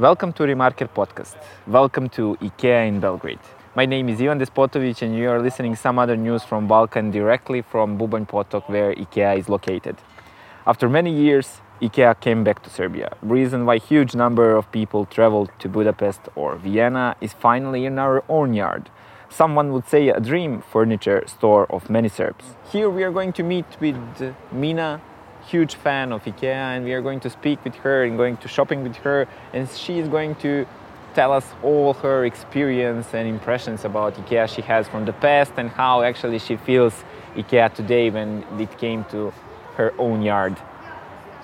Welcome to Remarker podcast. Welcome to IKEA in Belgrade. My name is Ivan Despotovic and you are listening some other news from Balkan directly from Bubanj Potok where IKEA is located. After many years, IKEA came back to Serbia. Reason why huge number of people traveled to Budapest or Vienna is finally in our own yard. Someone would say a dream furniture store of many Serbs. Here we are going to meet with Mina, huge fan of IKEA, and we are going to speak with her and going to shopping with her, and she is going to tell us all her experience and impressions about IKEA she has from the past and how actually she feels IKEA today when it came to her own yard.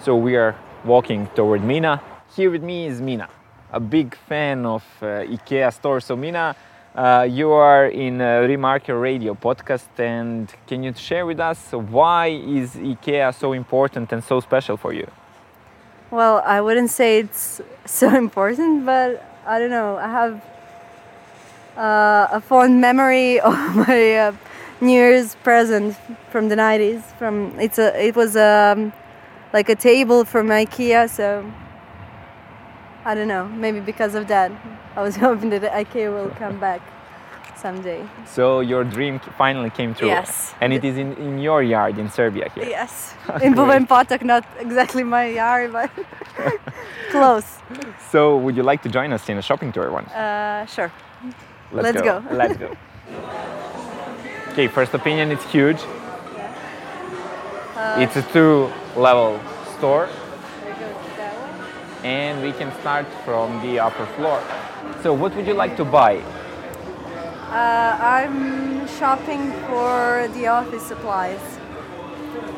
So we are walking toward Mina. Here with me is Mina, a big fan of uh, IKEA store. So Mina, uh, you are in a Remarker Radio podcast, and can you share with us why is IKEA so important and so special for you? Well, I wouldn't say it's so important, but I don't know. I have uh, a fond memory of my uh, New Year's present from the 90s. From it's a it was um, like a table from IKEA, so I don't know. Maybe because of that, I was hoping that IKEA will come back someday. So your dream finally came true. Yes. And it is in, in your yard in Serbia here. Yes, in Bubanj Potok, not exactly my yard, but close. So would you like to join us in a shopping tour once? Uh, sure. Let's, Let's go. Let's go. okay, first opinion, it's huge. Uh, it's a two-level store, Should I go to that one? and we can start from the upper floor. So, what would you like to buy? Uh, I'm shopping for the office supplies.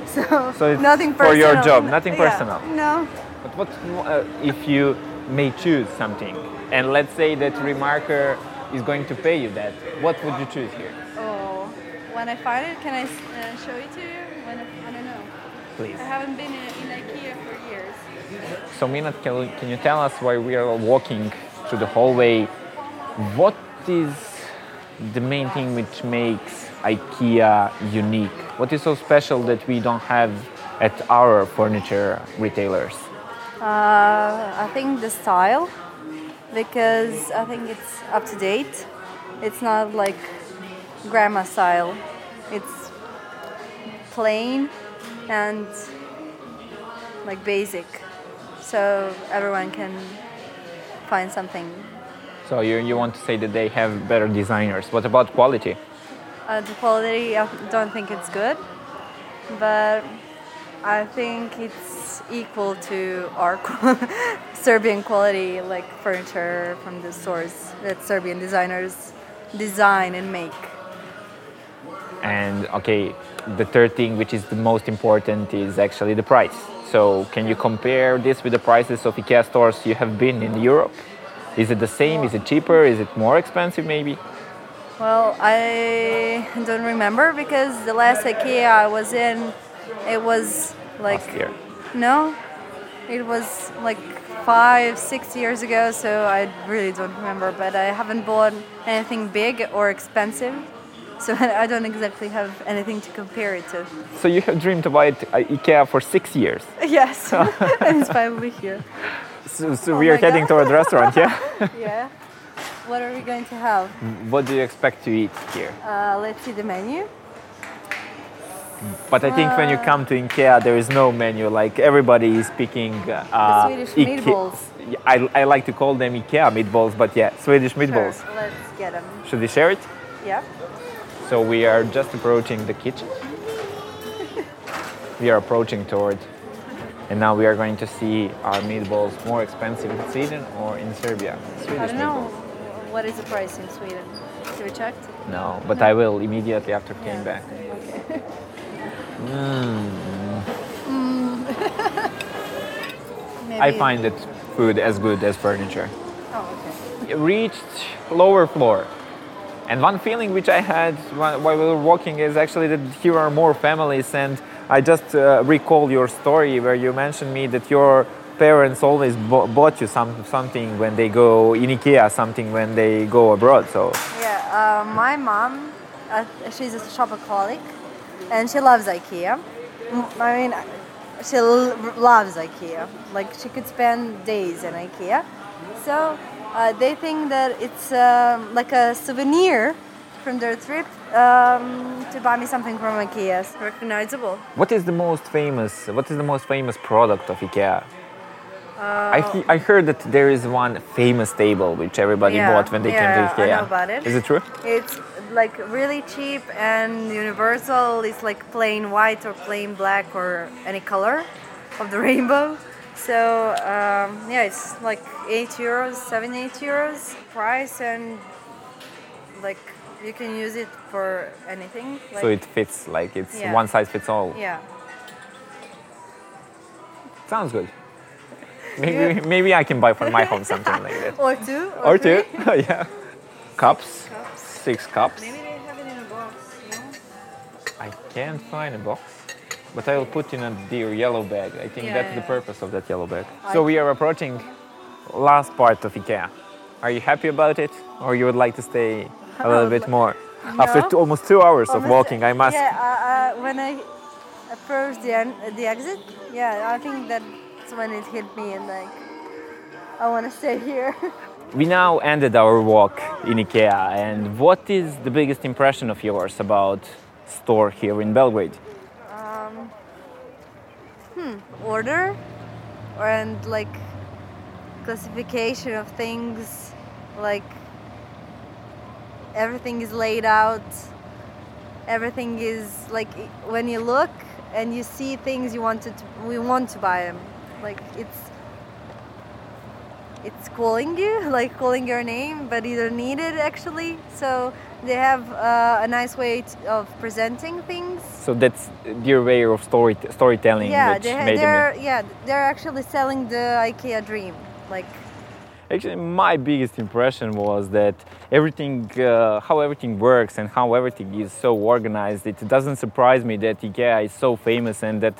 So, So it's nothing for your job, nothing Yeah. personal. No. But what uh, if you may choose something, and let's say that Remarker is going to pay you that? What would you choose here, Oh, when I find it, can I uh, show it to you? When I, I don't know. please? I haven't been in, in IKEA for years. So, Mina, can, can you tell us why we are walking through the hallway? What is the main thing which makes IKEA unique? What is so special that we don't have at our furniture retailers? Uh, I think the style, because I think it's up to date. It's not like grandma style. It's plain and like basic, so everyone can find something. So, you, you want to say that they have better designers. What about quality? Uh, the quality, I don't think it's good, but I think it's equal to our Serbian quality, like furniture from the stores that Serbian designers design and make. And okay, the third thing, which is the most important, is actually the price. So, can you compare this with the prices of IKEA stores you have been in Europe? Is it the same? Is it cheaper? Is it more expensive, maybe? Well, I don't remember because the last IKEA I was in, it was like Last year. no, it was like five, six years ago. So I really don't remember. But I haven't bought anything big or expensive, so I don't exactly have anything to compare it to. So you have dreamed about uh, IKEA for six years. Yes, and it's finally here. So, so Oh we are heading God. toward the restaurant, yeah? Yeah. What are we going to have? what do you expect to eat here? Uh, let's see the menu. But I think when you come to IKEA, there is no menu. Like everybody is picking Uh, Swedish Ike- meatballs. I, I like to call them IKEA meatballs, but yeah, Swedish meatballs. Sure, let's get them. Should we share it? Yeah. So we are just approaching the kitchen. we are approaching toward, and now we are going to see our meatballs more expensive in Sweden or in Serbia. Swedish I don't know meatballs. what is the price in Sweden. Have we checked? No, but I will immediately after came back. Okay. Mm. Maybe. I find that food as good as furniture. Oh, okay. reached lower floor. And one feeling which I had while we were walking is actually that here are more families. And I just uh, recall your story where you mentioned me that your parents always bo- bought you some something when they go in IKEA, something when they go abroad. So Yeah, uh, my mom, uh, she's a shopaholic, and she loves IKEA. I mean, she loves IKEA. Like she could spend days in IKEA, So uh, they think that it's um, like a souvenir from their trip um, to buy me something from IKEA. It's recognizable. What is the most famous? What is the most famous product of IKEA? Uh, I, he- I heard that there is one famous table which everybody Yeah, bought when they yeah, came to IKEA. I know about it. Is it true? It's like really cheap and universal. It's like plain white or plain black or any color of the rainbow. So um, yeah, it's like eight euros, seven eight euros price, and like you can use it for anything. Like, so it fits like it's Yeah. one size fits all. yeah. Sounds good. Maybe maybe I can buy for my home something like that. Or two. Or two, yeah. Cups, Cups. six cups. Maybe they have it in a box. You know? I can't find a box, but I will put in a dear yellow bag. I think Yeah, that's the purpose of that yellow bag. I- So we are approaching last part of IKEA. Are you happy about it, or you would like to stay a little bit more? After two, almost two hours of walking, I must. Yeah, uh, uh, when I approached the the exit, yeah, I think that's when it hit me and like I want to stay here. We now ended our walk in IKEA, and what is the biggest impression of yours about store here in Belgrade? Um, hmm, order and like classification of things, like everything is laid out. Everything is like when you look and you see things you wanted to, we want to buy them. Like it's it's calling you, like calling your name, but you don't need it actually. So they have uh, a nice way t- of presenting things. So that's their way of story storytelling, Yeah, they they're yeah they're actually selling the IKEA dream. Like Actually, my biggest impression was that everything, uh, how everything works and how everything is so organized. It doesn't surprise me that IKEA is so famous and that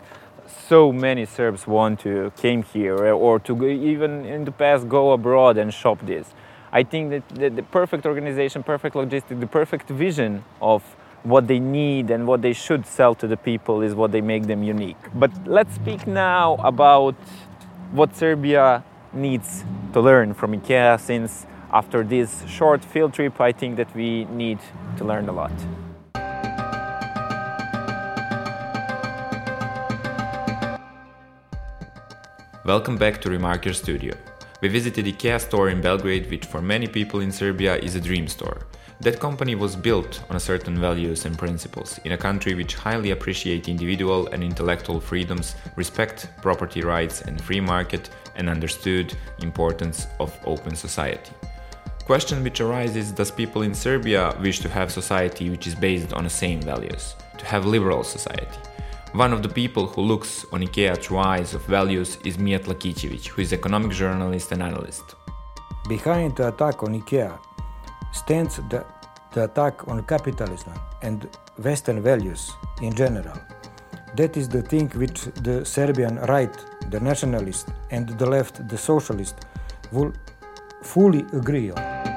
so many Serbs want to came here eh, or to even in the past go abroad and shop this. I think that the, the perfect organization, perfect logistics, the perfect vision of what they need and what they should sell to the people is what they make them unique. But let's speak now about what Serbia needs to learn from IKEA since after this short field trip I think that we need to learn a lot. Welcome back to Remarker Studio. We visited IKEA store in Belgrade, which for many people in Serbia is a dream store. That company was built on certain values and principles in a country which highly appreciate individual and intellectual freedoms, respect property rights and free market, and understood importance of open society. Question which arises does people in Serbia wish to have society which is based on the same values, to have liberal society? One of the people who looks on IKEA eyes of values is Mijat Lakicevic, who is economic journalist and analyst. Behind the attack on IKEA stands the, the attack on capitalism and Western values in general. That is the thing which the Serbian right, the nationalist, and the left, the socialist, will fully agree on.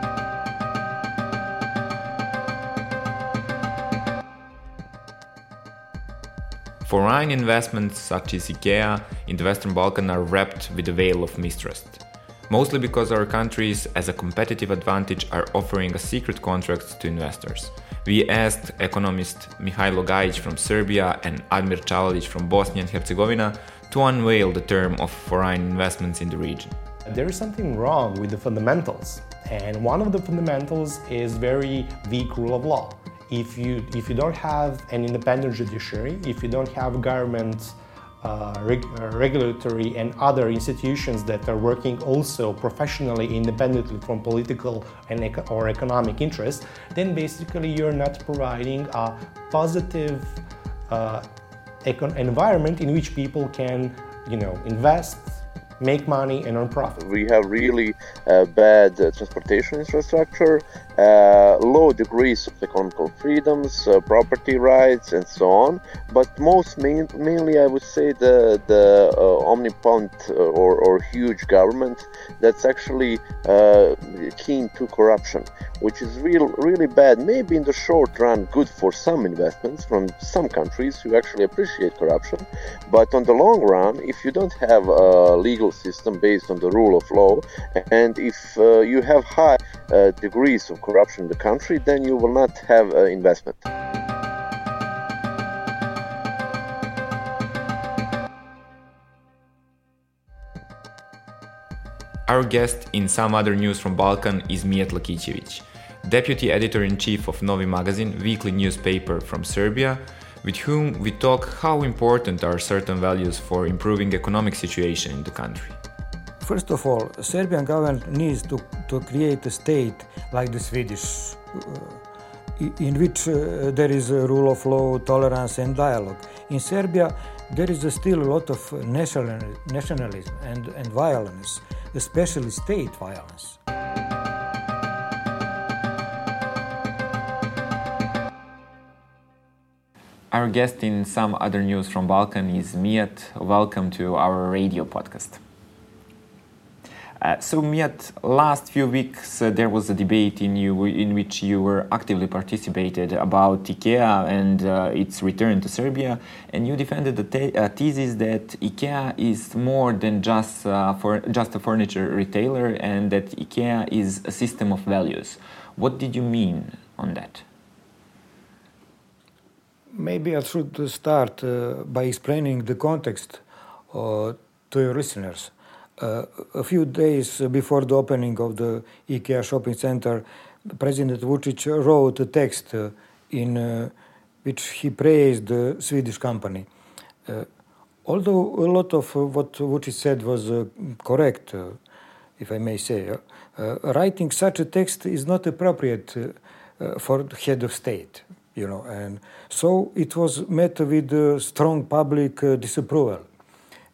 Foreign investments such as IKEA in the Western Balkan are wrapped with a veil of mistrust. Mostly because our countries, as a competitive advantage, are offering a secret contracts to investors. We asked economist Mihailo Gajic from Serbia and Admir Čavalić from Bosnia and Herzegovina to unveil the term of foreign investments in the region. There is something wrong with the fundamentals, and one of the fundamentals is very weak rule of law. If you if you don't have an independent judiciary, if you don't have government, uh, reg- uh, regulatory, and other institutions that are working also professionally, independently from political and or economic interests, then basically you're not providing a positive uh, econ- environment in which people can, you know, invest, make money, and earn profit. We have really uh, bad uh, transportation infrastructure, uh, low degrees of economical freedoms, uh, property rights, and so on. But most main, mainly, I would say the the uh, omnipotent uh, or, or huge government that's actually keen to corruption, which is real really bad. Maybe in the short run, good for some investments from some countries who actually appreciate corruption, but on the long run, if you don't have legal legal system based on the rule of law. And if uh, you have high uh, degrees of corruption in the country, then you will not have uh, investment. Our guest in some other news from Balkan is Mijat Lakicevic, deputy editor-in-chief of Novi magazin, weekly newspaper from Serbia, with whom we talk how important are certain values for improving economic situation in the country. First of all, Serbian government needs to, to create a state like the Swedish, uh, in which uh, there is a rule of law, tolerance, and dialogue. In Serbia, there is still a lot of national, nationalism and, and violence especially state violence. Our guest in some other news from Balkan is Mijat. Welcome to our radio podcast. Uh, so, Mijat, last few weeks uh, there was a debate in you in which you were actively participated about IKEA and uh, its return to Serbia, and you defended the uh, thesis that IKEA is more than just uh, for just a furniture retailer, and that IKEA is a system of values. What did you mean on that? Maybe I should start uh, by explaining the context to your listeners. Uh, a few days before the opening of the IKEA shopping center, President Vucic wrote a text uh, in uh, which he praised the Swedish company. Uh, although a lot of what Vucic said was uh, correct, uh, if I may say, writing such a text is not appropriate for the head of state, you know, and so it was met with strong public disapproval.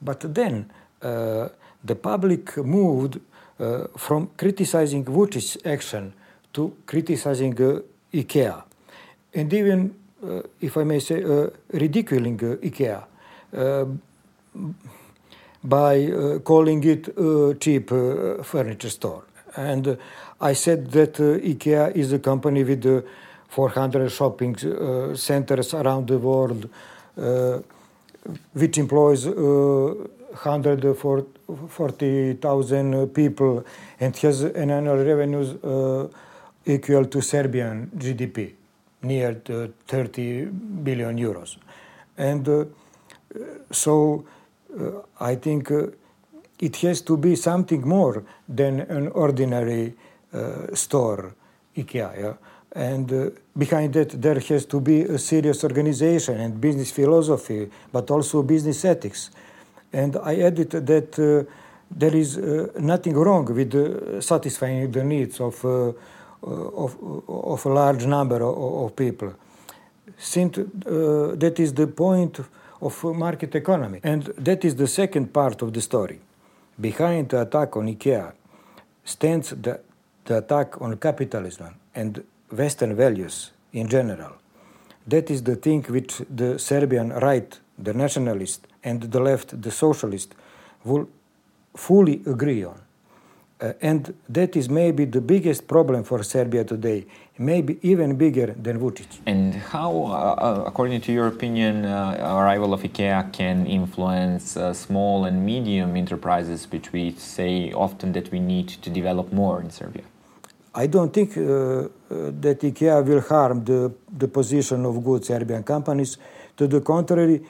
But then the public moved uh, from criticizing Vucic's action to criticizing uh, IKEA, and even, uh, if I may say, uh, ridiculing uh, IKEA uh, by calling it a cheap furniture store. And I said that IKEA is a company with 400 shopping centers around the world, which employs 140,000 people and has an annual revenues uh, equal to Serbian GDP, near 30 billion euros. And uh, so uh, I think uh, it has to be something more than an ordinary uh, store, IKEA. Yeah? And uh, behind that, there has to be a serious organization and business philosophy, but also business ethics. And I added that uh, there is uh, nothing wrong with uh, satisfying the needs of, uh, of, of a large number of, of people, since uh, that is the point of market economy. And that is the second part of the story. Behind the attack on IKEA stands the, the attack on capitalism and Western values in general. That is the thing which the Serbian right, the nationalist, and the left, the socialist, will fully agree on. Uh, and that is maybe the biggest problem for Serbia today, maybe even bigger than Vucic. And how, uh, uh according to your opinion, uh, arrival of IKEA can influence uh, small and medium enterprises, which we say often that we need to develop more in Serbia? I don't think uh, that IKEA will harm the, the position of good Serbian companies. To the contrary,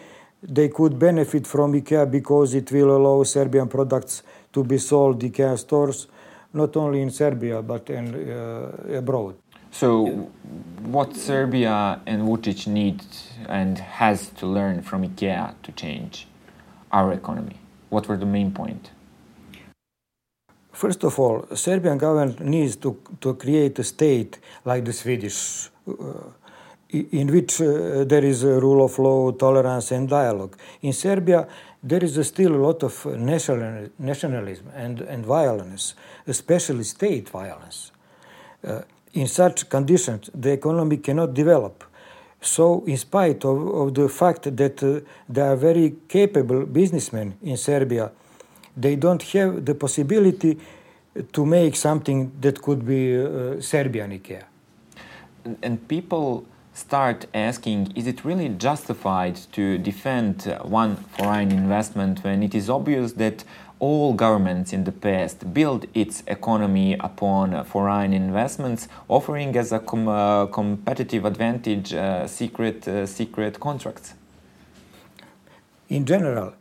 they could benefit from IKEA because it will allow Serbian products to be sold in IKEA stores, not only in Serbia but in, uh, abroad. So, what Serbia and Vucic need and has to learn from IKEA to change our economy? What were the main point? First of all, Serbian government needs to, to create a state like the Swedish uh, in which uh, there is a rule of law, tolerance, and dialogue. In Serbia, there is still a lot of national, nationalism and, and violence, especially state violence. Uh, in such conditions, the economy cannot develop. So, in spite of, of the fact that uh, there are very capable businessmen in Serbia, they don't have the possibility to make something that could be uh, Serbian IKEA. And people start asking is it really justified to defend one foreign investment when it is obvious that all governments in the past built its economy upon foreign investments, offering as a com- uh, competitive advantage uh, secret uh, secret contracts. In general,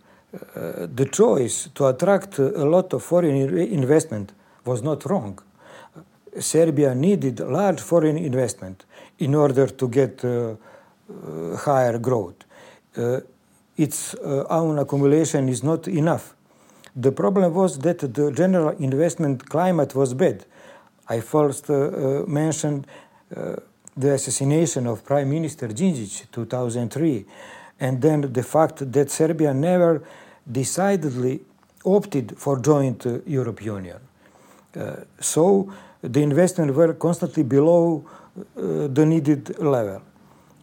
uh, the choice to attract a lot of foreign investment was not wrong. Serbia needed large foreign investment in order to get uh, uh, higher growth. its own accumulation is not enough the problem was that the general investment climate was bad. I first uh, uh, mentioned uh, the assassination of Prime Minister Djindjic 2003, and then the fact that Serbia never decidedly opted for joint uh, European Union. Uh, so the investment were constantly below uh, the needed level.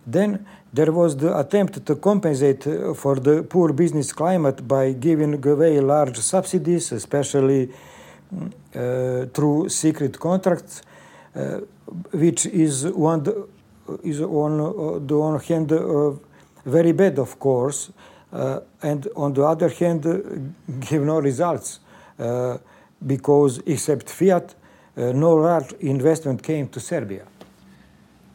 Then there was the attempt to compensate uh, for the poor business climate by giving away large subsidies, especially mm, uh, through secret contracts, uh, which is one is on the one hand very bad, of course, and on the other hand give no results because except fiat, no large investment came to Serbia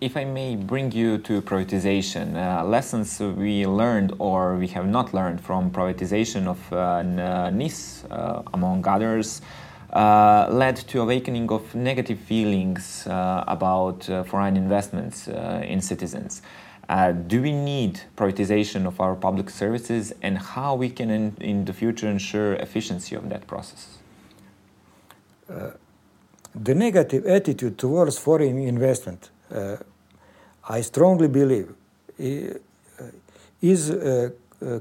if I may bring you to privatization, uh, lessons we learned or we have not learned from privatization of uh, NIS, uh, among others, uh, led to awakening of negative feelings uh, about uh, foreign investments in citizens. Do we need privatization of our public services and how we can in, in the future ensure efficiency of that process? the negative attitude towards foreign investment uh, I strongly believe, is a,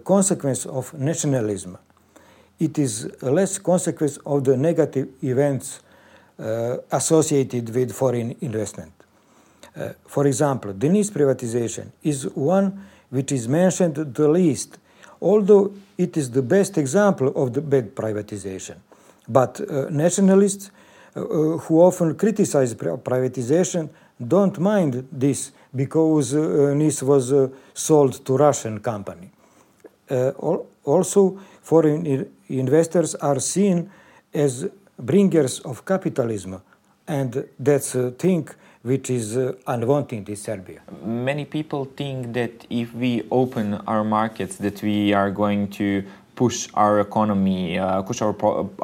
consequence of nationalism. It is less consequence of the negative events uh, associated with foreign investment. Uh, for example, the NIS privatization is one which is mentioned the least, although it is the best example of the bad privatization. But uh, nationalists uh, who often criticize privatization don't mind this because uh, NIS was uh, sold to Russian company. Uh, also, foreign investors are seen as bringers of capitalism, and that's a thing which is uh, unwanted in Serbia. Many people think that if we open our markets, that we are going to push our economy, uh, push our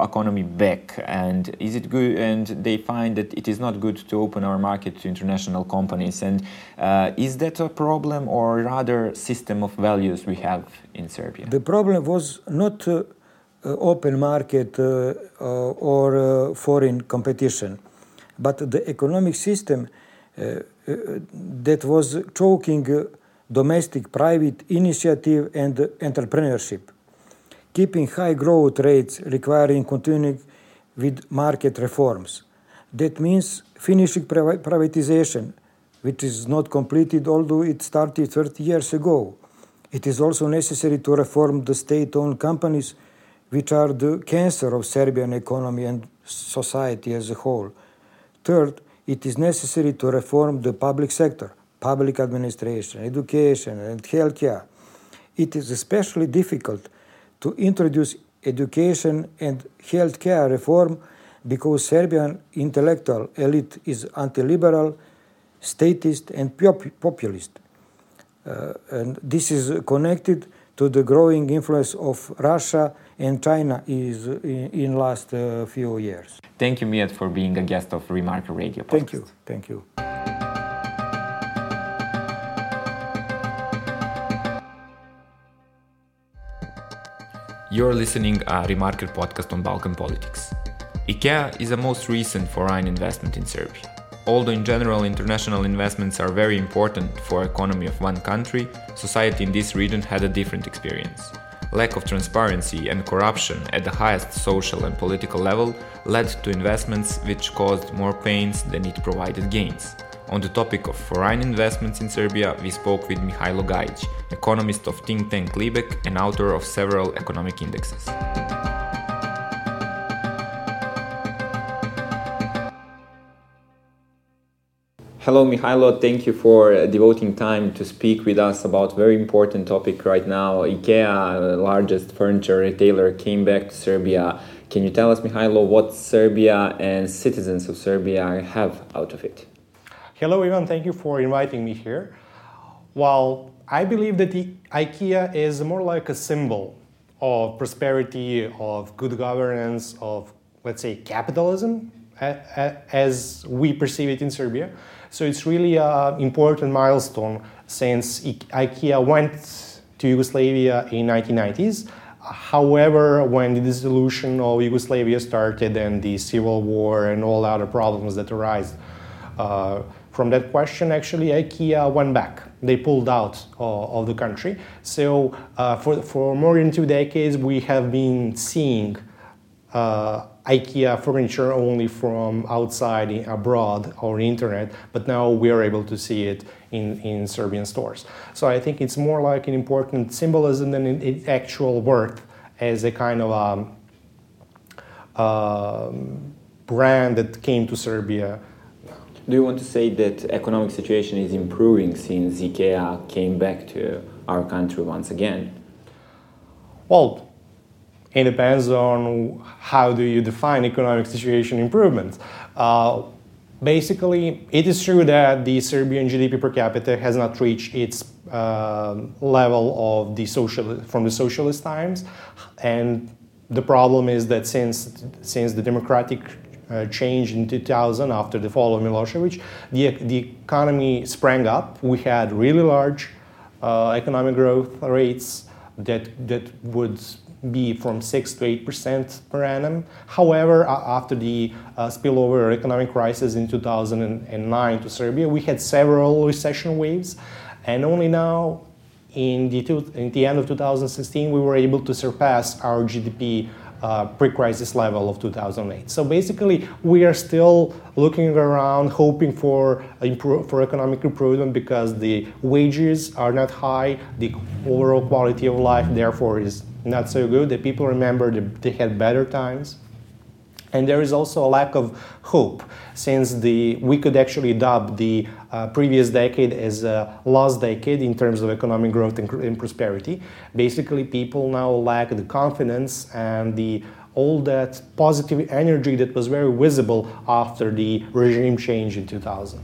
economy back? And is it good? And they find that it is not good to open our market to international companies. And uh, is that a problem, or rather system of values we have in Serbia? The problem was not uh, open market uh, or uh, foreign competition, but the economic system uh, uh, that was choking domestic private initiative and entrepreneurship keeping high growth rates requiring continuing with market reforms. That means finishing privatization, which is not completed although it started 30 years ago. It is also necessary to reform the state owned companies, which are the cancer of Serbian economy and society as a whole. Third, it is necessary to reform the public sector, public administration, education, and healthcare. It is especially difficult to introduce education and healthcare reform because Serbian intellectual elite is anti-liberal, statist, and populist. Uh, and this is connected to the growing influence of Russia and China is in, in last uh, few years. Thank you, Mijat, for being a guest of Remarker Radio. Podcast. Thank you. Thank you. You're listening a Remarker podcast on Balkan politics. IKEA is the most recent foreign investment in Serbia. Although in general international investments are very important for economy of one country, society in this region had a different experience. Lack of transparency and corruption at the highest social and political level led to investments which caused more pains than it provided gains. On the topic of foreign investments in Serbia, we spoke with Mihailo Gajic, economist of think tank Libek and author of several economic indexes. Hello, Mihailo. Thank you for uh, devoting time to speak with us about very important topic right now. IKEA, largest furniture retailer, came back to Serbia. Can you tell us, Mihailo, what Serbia and citizens of Serbia have out of it? Hello, Ivan. Thank you for inviting me here. Well, I believe that IKEA is more like a symbol of prosperity, of good governance, of let's say capitalism, as we perceive it in Serbia. So it's really an important milestone since IKEA went to Yugoslavia in 1990s. However, when the dissolution of Yugoslavia started and the civil war and all other problems that arise uh, from that question, actually IKEA went back. They pulled out uh, of the country. So uh, for, for more than two decades, we have been seeing uh, IKEA furniture only from outside abroad or internet, but now we are able to see it in, in Serbian stores. So I think it's more like an important symbolism than its actual worth as a kind of a, um, brand that came to Serbia. Do you want to say that economic situation is improving since IKEA came back to our country once again? Well, it depends on how do you define economic situation improvement. Uh, basically, it is true that the Serbian GDP per capita has not reached its uh, level of the social from the socialist times, and the problem is that since since the democratic uh, change in 2000 after the fall of Milosevic, the, the economy sprang up. We had really large uh, economic growth rates that that would be from 6 to 8% per annum. However, after the uh, spillover economic crisis in 2009 to Serbia, we had several recession waves, and only now, in the, two, in the end of 2016, we were able to surpass our GDP uh, pre-crisis level of 2008. So basically, we are still looking around, hoping for improve, for economic improvement because the wages are not high, the overall quality of life therefore is not so good. The people remember they had better times. And there is also a lack of hope, since the, we could actually dub the uh, previous decade as a lost decade in terms of economic growth and, and, prosperity. Basically, people now lack the confidence and the all that positive energy that was very visible after the regime change in 2000.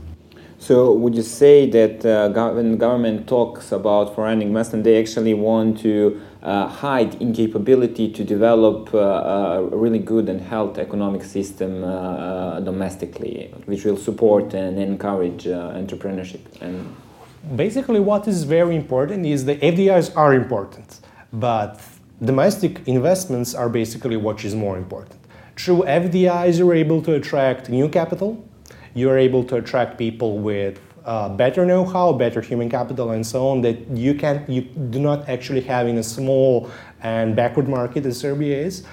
So, would you say that uh, when government talks about foreign investment, they actually want to uh, hide incapability to develop uh, a really good and healthy economic system uh, uh, domestically, which will support and encourage uh, entrepreneurship? And basically, what is very important is the FDIs are important, but domestic investments are basically what is more important. Through FDIs, you're able to attract new capital you're able to attract people with uh, better know-how, better human capital, and so on that you can you do not actually have in a small and backward market as Serbia is.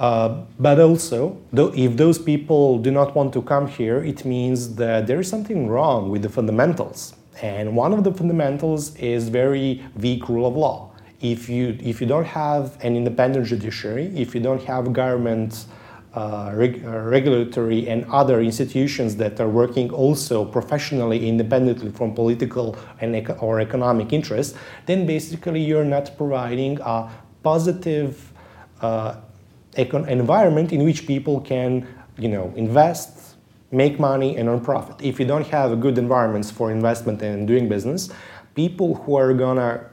Uh, but also, though, if those people do not want to come here, it means that there is something wrong with the fundamentals. And one of the fundamentals is very weak rule of law. If you if you don't have an independent judiciary, if you don't have government reg- uh, regulatory and other institutions that are working also professionally independently from political and or economic interests, then basically you're not providing a positive uh, econ- environment in which people can, you know, invest, make money, and earn profit. If you don't have good environments for investment and doing business, people who are gonna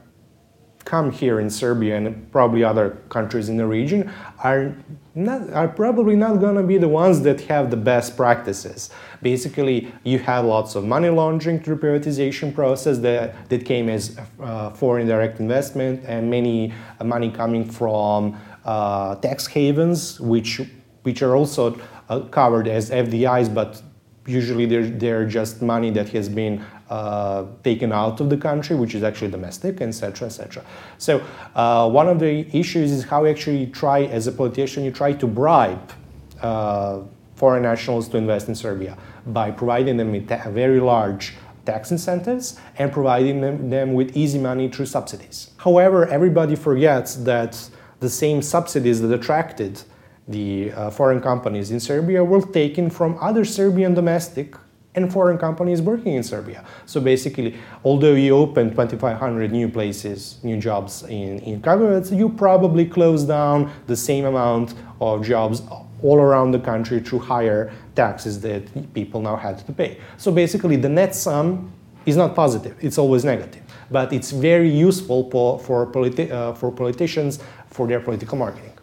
come here in Serbia and probably other countries in the region are not, are probably not going to be the ones that have the best practices. Basically, you have lots of money laundering through privatization process that, that came as uh, foreign direct investment and many uh, money coming from uh, tax havens, which which are also uh, covered as FDIs, but usually they're, they're just money that has been uh, taken out of the country, which is actually domestic, etc., etc. So uh, one of the issues is how you actually try, as a politician, you try to bribe uh, foreign nationals to invest in Serbia by providing them with very large tax incentives and providing them, them with easy money through subsidies. However, everybody forgets that the same subsidies that attracted the uh, foreign companies in Serbia were taken from other Serbian domestic and foreign companies working in Serbia. So basically, although you open 2,500 new places, new jobs in, in Kragujevac, you probably close down the same amount of jobs all around the country through higher taxes that people now had to pay. So basically, the net sum is not positive, it's always negative. But it's very useful for, for, politi- uh, for politicians for their political marketing.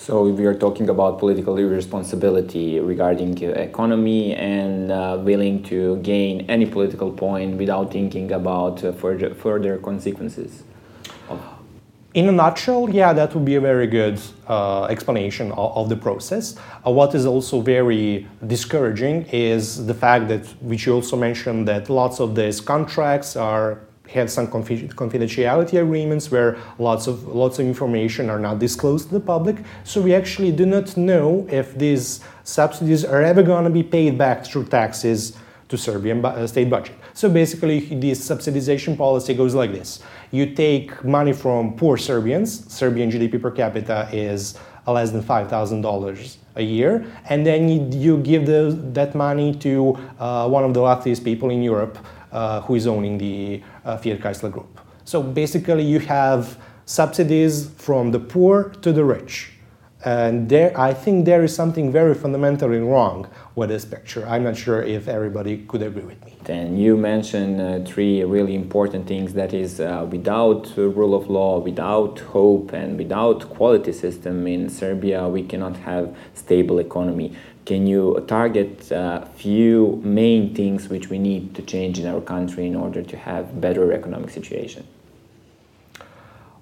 So we are talking about political irresponsibility regarding uh, economy and uh, willing to gain any political point without thinking about uh, further, further consequences. In a nutshell, yeah, that would be a very good uh, explanation of, of, the process. Uh, what is also very discouraging is the fact that, which you also mentioned, that lots of these contracts are have some confidentiality agreements where lots of lots of information are not disclosed to the public. So we actually do not know if these subsidies are ever going to be paid back through taxes to Serbian uh, state budget. So basically, this subsidization policy goes like this: you take money from poor Serbians. Serbian GDP per capita is less than five thousand dollars a year, and then you, you give the, that money to uh, one of the wealthiest people in Europe uh, who is owning the uh, Fiat Chrysler Group. So basically, you have subsidies from the poor to the rich. And there, I think there is something very fundamentally wrong with this picture. I'm not sure if everybody could agree with me. Then you mentioned uh, three really important things. That is, uh, without rule of law, without hope, and without quality system in Serbia, we cannot have stable economy. Can you target a uh, few main things which we need to change in our country in order to have better economic situation?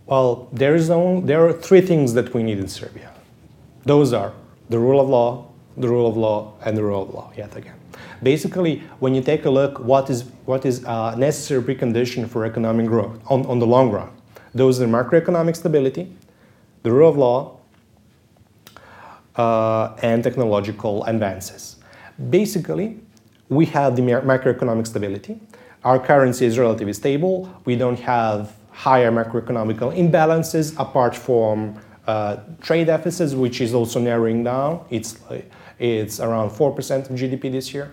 Well, there is only, there are three things that we need in Serbia. Those are the rule of law, the rule of law, and the rule of law, yet again. Basically, when you take a look, what is, what is a necessary precondition for economic growth on, on the long run? Those are macroeconomic stability, the rule of law, uh, and technological advances. Basically, we have the macroeconomic stability. Our currency is relatively stable. We don't have higher macroeconomic imbalances apart from uh, Uh, trade deficits, which is also narrowing down. It's, it's around 4% of GDP this year.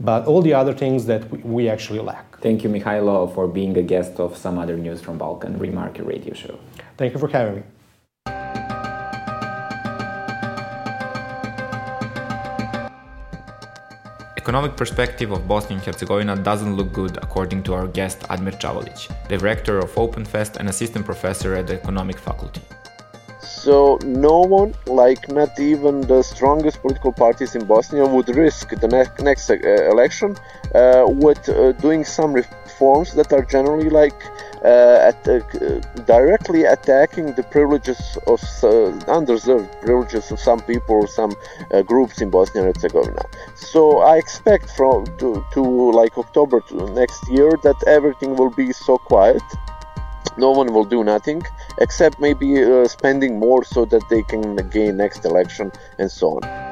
But all the other things that we, we actually lack. Thank you, Mihailo, for being a guest of some other news from Balkan Remarker Radio Show. Thank you for having me. Economic perspective of Bosnia and Herzegovina doesn't look good according to our guest Admir Cavalic, director of OpenFest and assistant professor at the economic faculty. So no one, like not even the strongest political parties in Bosnia, would risk the ne- next uh, election uh, with uh, doing some reforms that are generally like at, uh, directly attacking the privileges of uh, undeserved privileges of some people or some groups in Bosnia and Herzegovina. So I expect from to, to like October to next year that everything will be so quiet no one will do nothing except maybe uh, spending more so that they can gain next election and so on.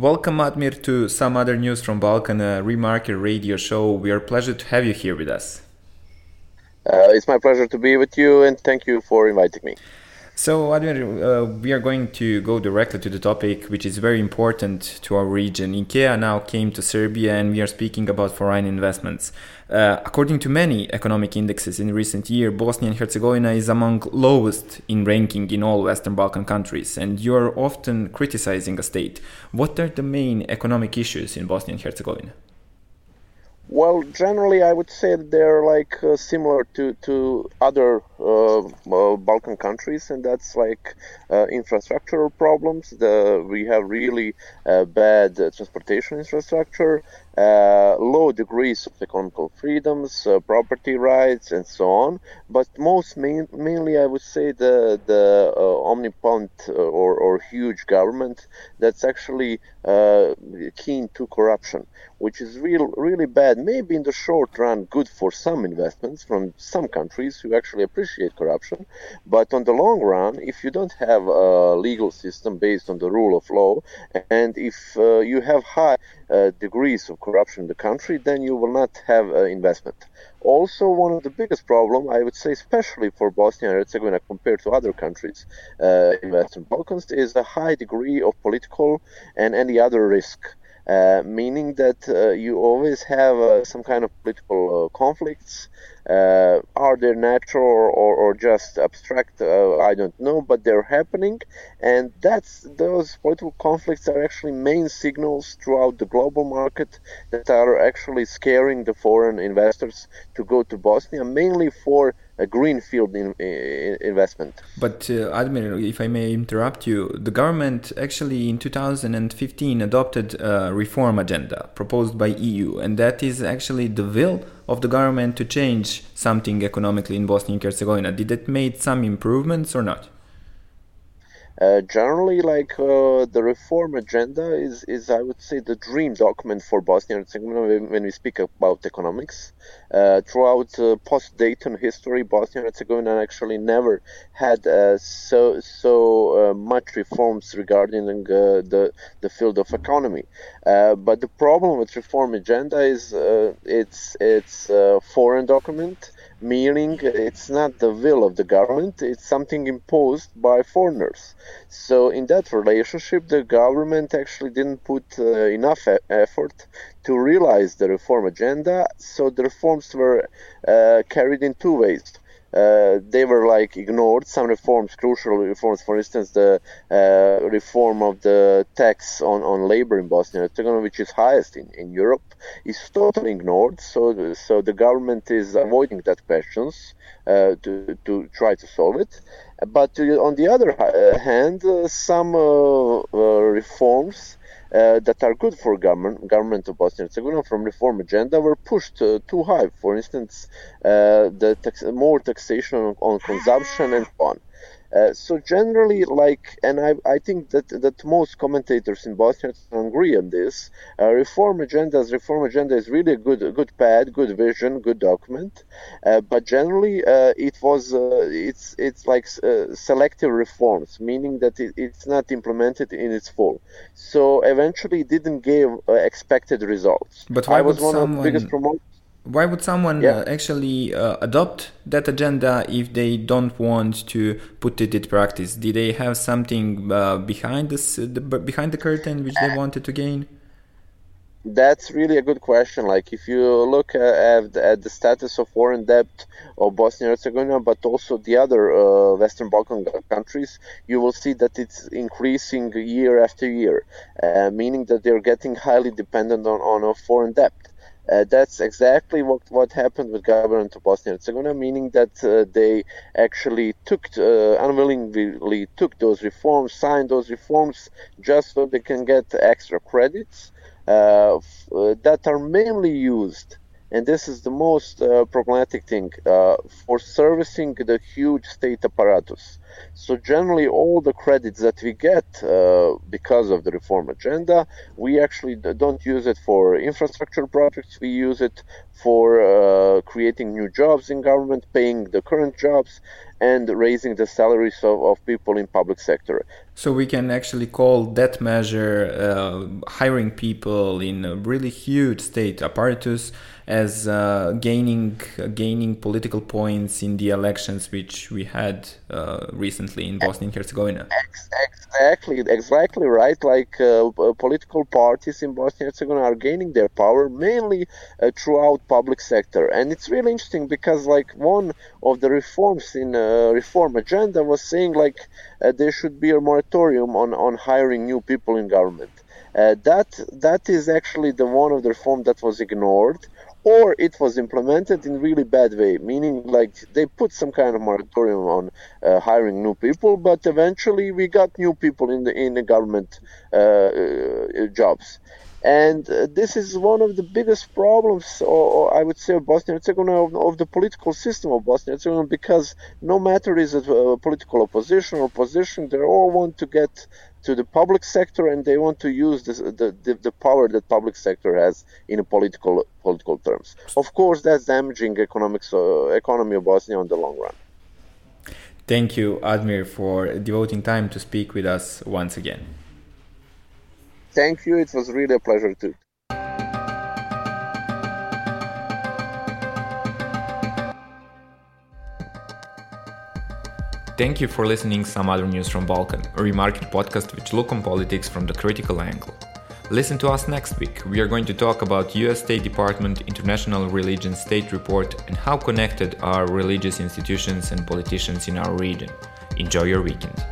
Welcome, Admir, to some other news from Balkan uh, Remarker Radio Show. We are pleased to have you here with us. Uh, it's my pleasure to be with you, and thank you for inviting me. So, Admir, uh, we are going to go directly to the topic, which is very important to our region. IKEA now came to Serbia, and we are speaking about foreign investments. Uh, according to many economic indexes in recent year, Bosnia and Herzegovina is among lowest in ranking in all Western Balkan countries, and you are often criticizing a state. What are the main economic issues in Bosnia and Herzegovina? Well, generally, I would say they're like uh, similar to to other uh, uh, Balkan countries, and that's like uh, infrastructural problems. The we have really uh, bad uh, transportation infrastructure, Uh, low degrees of economical freedoms, uh, property rights, and so on. But most main, mainly, I would say the the uh, omnipotent or, or huge government that's actually keen to corruption which is real, really bad. Maybe in the short run, good for some investments from some countries who actually appreciate corruption. But on the long run, if you don't have a legal system based on the rule of law, and if uh, you have high uh, degrees of corruption in the country, then you will not have uh, investment. Also, one of the biggest problem, I would say, especially for Bosnia and Herzegovina compared to other countries uh, in Western Balkans, is a high degree of political and any other risk. Uh, meaning that uh, you always have uh, some kind of political conflicts. Uh, are they natural or, or, or just abstract? I don't know, but they're happening, and that's those political conflicts are actually main signals throughout the global market that are actually scaring the foreign investors to go to Bosnia, mainly for a greenfield in, in, investment. But uh, Admir, if I may interrupt you, the government actually in 2015 adopted a reform agenda proposed by EU, and that is actually the will of the government to change something economically in Bosnia and Herzegovina. Did it make some improvements or not? Uh, generally, like uh, the reform agenda is, is, I would say, the dream document for Bosnia and Herzegovina when we speak about economics. Uh, throughout uh, post-Dayton history, Bosnia and Herzegovina actually never had uh, so so uh, much reforms regarding the the field of economy. but the problem with reform agenda is it's it's a foreign document meaning it's not the will of the government, it's something imposed by foreigners. So, in that relationship, the government actually didn't put uh, enough e- effort to realize the reform agenda, so the reforms were uh, carried in two ways uh, they were like ignored. Some reforms, crucial reforms, for instance, the uh, reform of the tax on, on labor in Bosnia and Herzegovina, which is highest in, in Europe, is totally ignored. So, so the government is avoiding that questions uh, to, to try to solve it. But on the other uh, hand, uh, some uh, reforms uh, that are good for government, government of Bosnia and Herzegovina from reform agenda were pushed uh, too high. For instance, uh, the tax- more taxation on, on consumption and so on. Uh, so generally, like, and I, I think that that most commentators in Bosnia agree on this. Uh, reform agendas, reform agenda is really a good, a good pad, good vision, good document. Uh, but generally, uh, it was, uh, it's, it's like selective reforms, meaning that it, it's not implemented in its full. So eventually, it didn't give expected results. But why I was one someone... of the biggest promoters why would someone yeah. uh, actually uh, adopt that agenda if they don't want to put it in practice? Did they have something uh, behind this, the, behind the curtain which they wanted to gain? That's really a good question. Like, if you look at, at the status of foreign debt of Bosnia and Herzegovina, but also the other uh, Western Balkan countries, you will see that it's increasing year after year, uh, meaning that they're getting highly dependent on, on a foreign debt. Uh, that's exactly what, what happened with government of Bosnia and Herzegovina, meaning that uh, they actually took uh, unwillingly took those reforms, signed those reforms just so they can get extra credits uh, f- uh, that are mainly used and this is the most uh, problematic thing uh, for servicing the huge state apparatus. So generally, all the credits that we get uh, because of the reform agenda, we actually don't use it for infrastructure projects. We use it for uh, creating new jobs in government, paying the current jobs, and raising the salaries of, of people in public sector. So we can actually call that measure uh, hiring people in a really huge state apparatus as uh, gaining uh, gaining political points in the elections which we had uh, recently in Bosnia and Herzegovina. Exactly, exactly right. Like uh, political parties in Bosnia and Herzegovina are gaining their power mainly uh, throughout public sector, and it's really interesting because like one of the reforms in uh, reform agenda was saying like there should be a moratorium on on hiring new people in government. that that is actually the one of the reform that was ignored or it was implemented in really bad way meaning like they put some kind of moratorium on uh, hiring new people but eventually we got new people in the in the government uh, uh, jobs. And uh, this is one of the biggest problems, or, or I would say, of Bosnia and Herzegovina, of, of, the political system of Bosnia and Herzegovina, because no matter is it a political opposition or position, they all want to get to the public sector and they want to use this, the, the, the power that public sector has in a political political terms. Of course, that's damaging economics, uh, economy of Bosnia on the long run. Thank you, Admir, for devoting time to speak with us once again. Thank you. It was really a pleasure too. Thank you for listening some other news from Balkan, a Remarker podcast which look on politics from the critical angle. Listen to us next week. We are going to talk about US State Department International Religion State Report and how connected are religious institutions and politicians in our region. Enjoy your weekend.